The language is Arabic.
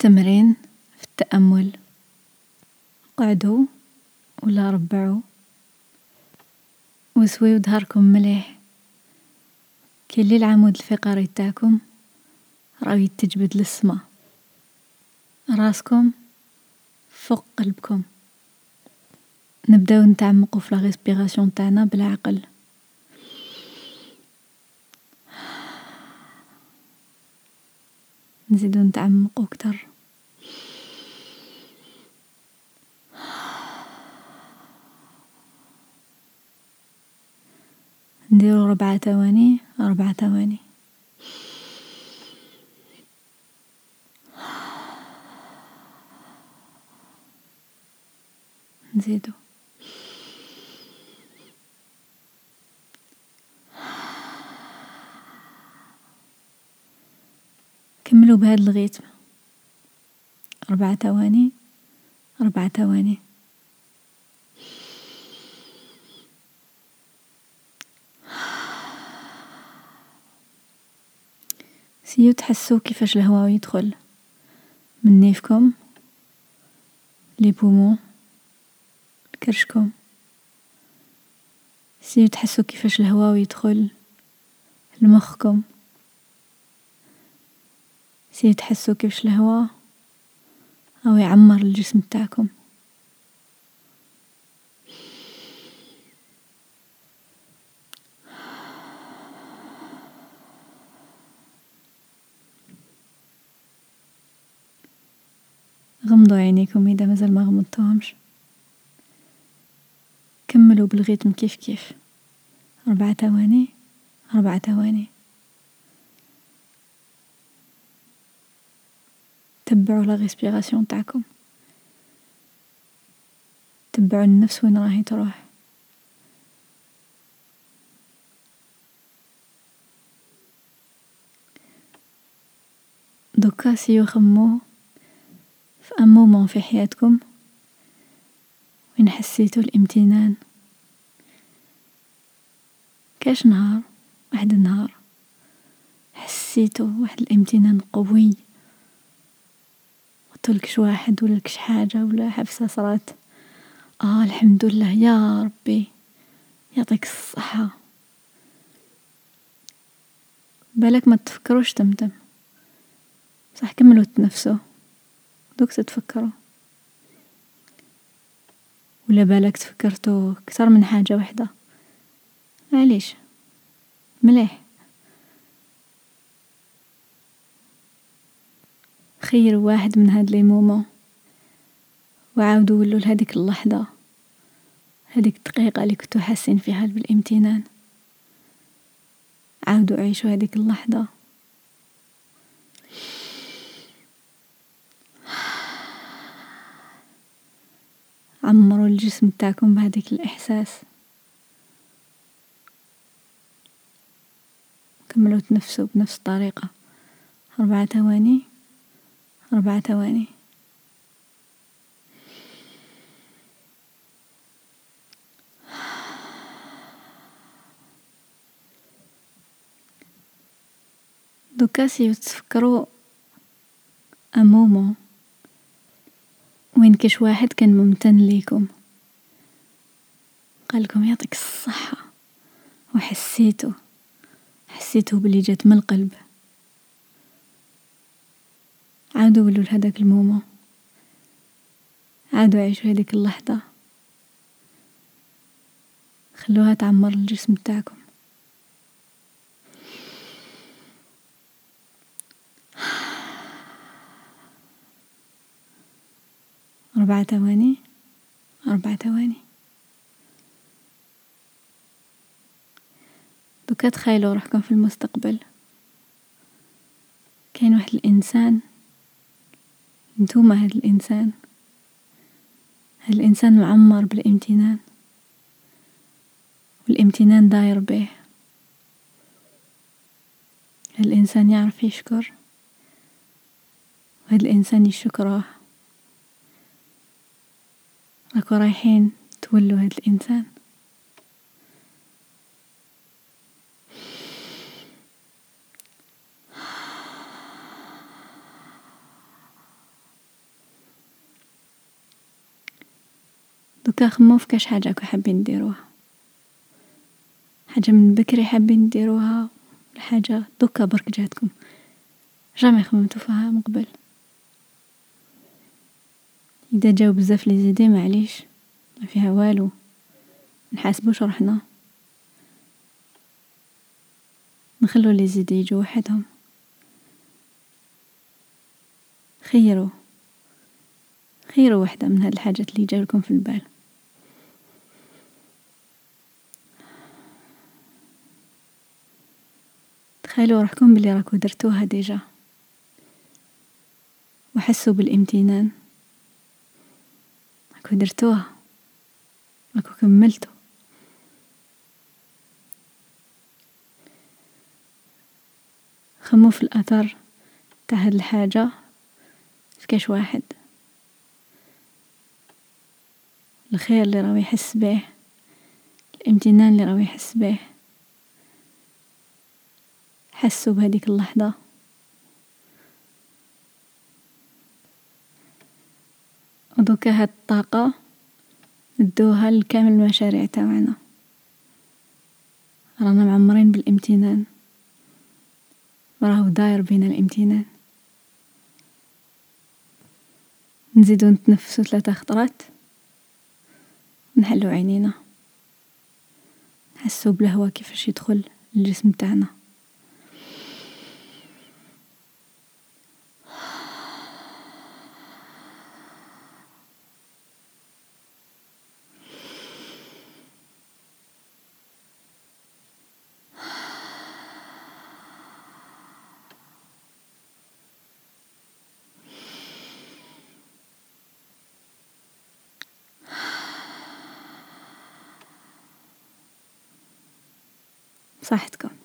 تمرين في التأمل. اقعدوا ولا ربعوا. وسويو ظهركم مليح. كلي العمود الفقري تاعكم راه يتجبد للسما راسكم فوق قلبكم. نبداو نتعمقو في لا ريسبيراسيون تاعنا بالعقل. نزيدو نتعمقو كتر نديرو ربعة ثواني ربعة ثواني. نزيدو. كملوا بهذا ال rythme أربع ثواني أربع ثواني. سيو تحسو كيفاش الهواء يدخل. من نيفكم les poumons كرشكم سيو تحسو كيفاش الهواء يدخل لمخكم. سيو تحسو كيفاش الهواء أو يعمر الجسم تاعكم. غمضوا عينيكم إذا مازال ما غمضتوهمش كملوا بال rythme كيف كيف. أربع ثواني أربع ثواني. تبعوا la respiration تاعكم. تبعوا النفس وين راهي تروح. دوكا سيو خممو في مومون في حياتكم؟ وين حسيتو الامتنان؟ كاش نهار؟ واحد النهار. حسيتو واحد الامتنان قوي. قلتلكش واحد ولا لكش حاجة ولا حفسة صرات. آه الحمد لله. يا ربي. يعطيك الصحة. بالك ما تفكروش تمتم. صح كملوا تنفسوا. دوك تتفكروا؟ ولا بالك تفكرتو كتر من حاجة وحدة معليش. مليح. خيروا واحد من هاد لي مومون وعاودوا ولوا لهاديك اللحظة. هاديك الدقيقة اللي كنتو حاسين فيها بالامتنان. عاودوا عيشوا هاديك اللحظة. عمروا الجسم تاعكم بهذيك الإحساس. كملوا تنفسوا بنفس الطريقة. أربع ثواني. أربع ثواني. دوكا سي تفكروا un moment وين كاش واحد كان ممتن ليكم. قالكم يعطيك الصحة. وحسيتو. حسيتو بلي جات من القلب. عادوا ولوا لهداك ال moment عادوا عيشوا هذيك اللحظة. خلوها تعمر الجسم تاعكم. أربع ثواني؟ أربع ثواني. دوكا تخيلوا روحكم في المستقبل. كاين واحد الإنسان. نتوما هاد الإنسان. هاد الإنسان معمر بالامتنان. والامتنان داير به. هاد الإنسان يعرف يشكر. وهاد الإنسان يشكره. راكو رايحين تولوا هاد الإنسان. دوكا خمو في كاش حاجة راكو حابين نديروها. حاجة من بكري حابين نديروها حاجة؟ دوكا برك جاتكم. جامي خممتو فيها من قبل. إذا جاو بزاف لي زيدي معليش ما فيها والو. نحاسبوش روحنا. نخلو لي زيدي يجو وحدهم. خيروا خيروا وحدة من هاد الحاجات اللي جاولكم في البال. تخيلوا روحكم بلي راكو درتوها déjà. وحسوا بالامتنان. راكو درتوها راكو كملتو. خممو في الأثر تاع هاد الحاجة. في كاش واحد. الخير اللي راهو يحس به. الامتنان اللي راهو يحس به. حسوا بهذيك اللحظة. ودوكا هاد الطاقة ندوها لكامل المشاريع تاعنا. رانا معمرين بالامتنان. وراهو داير بينا الامتنان. نزيدو نتنفسو ثلاثة خطرات. نحلو عينينا. نحسو بالهوا كيفاش يدخل الجسم تاعنا. صحتكم.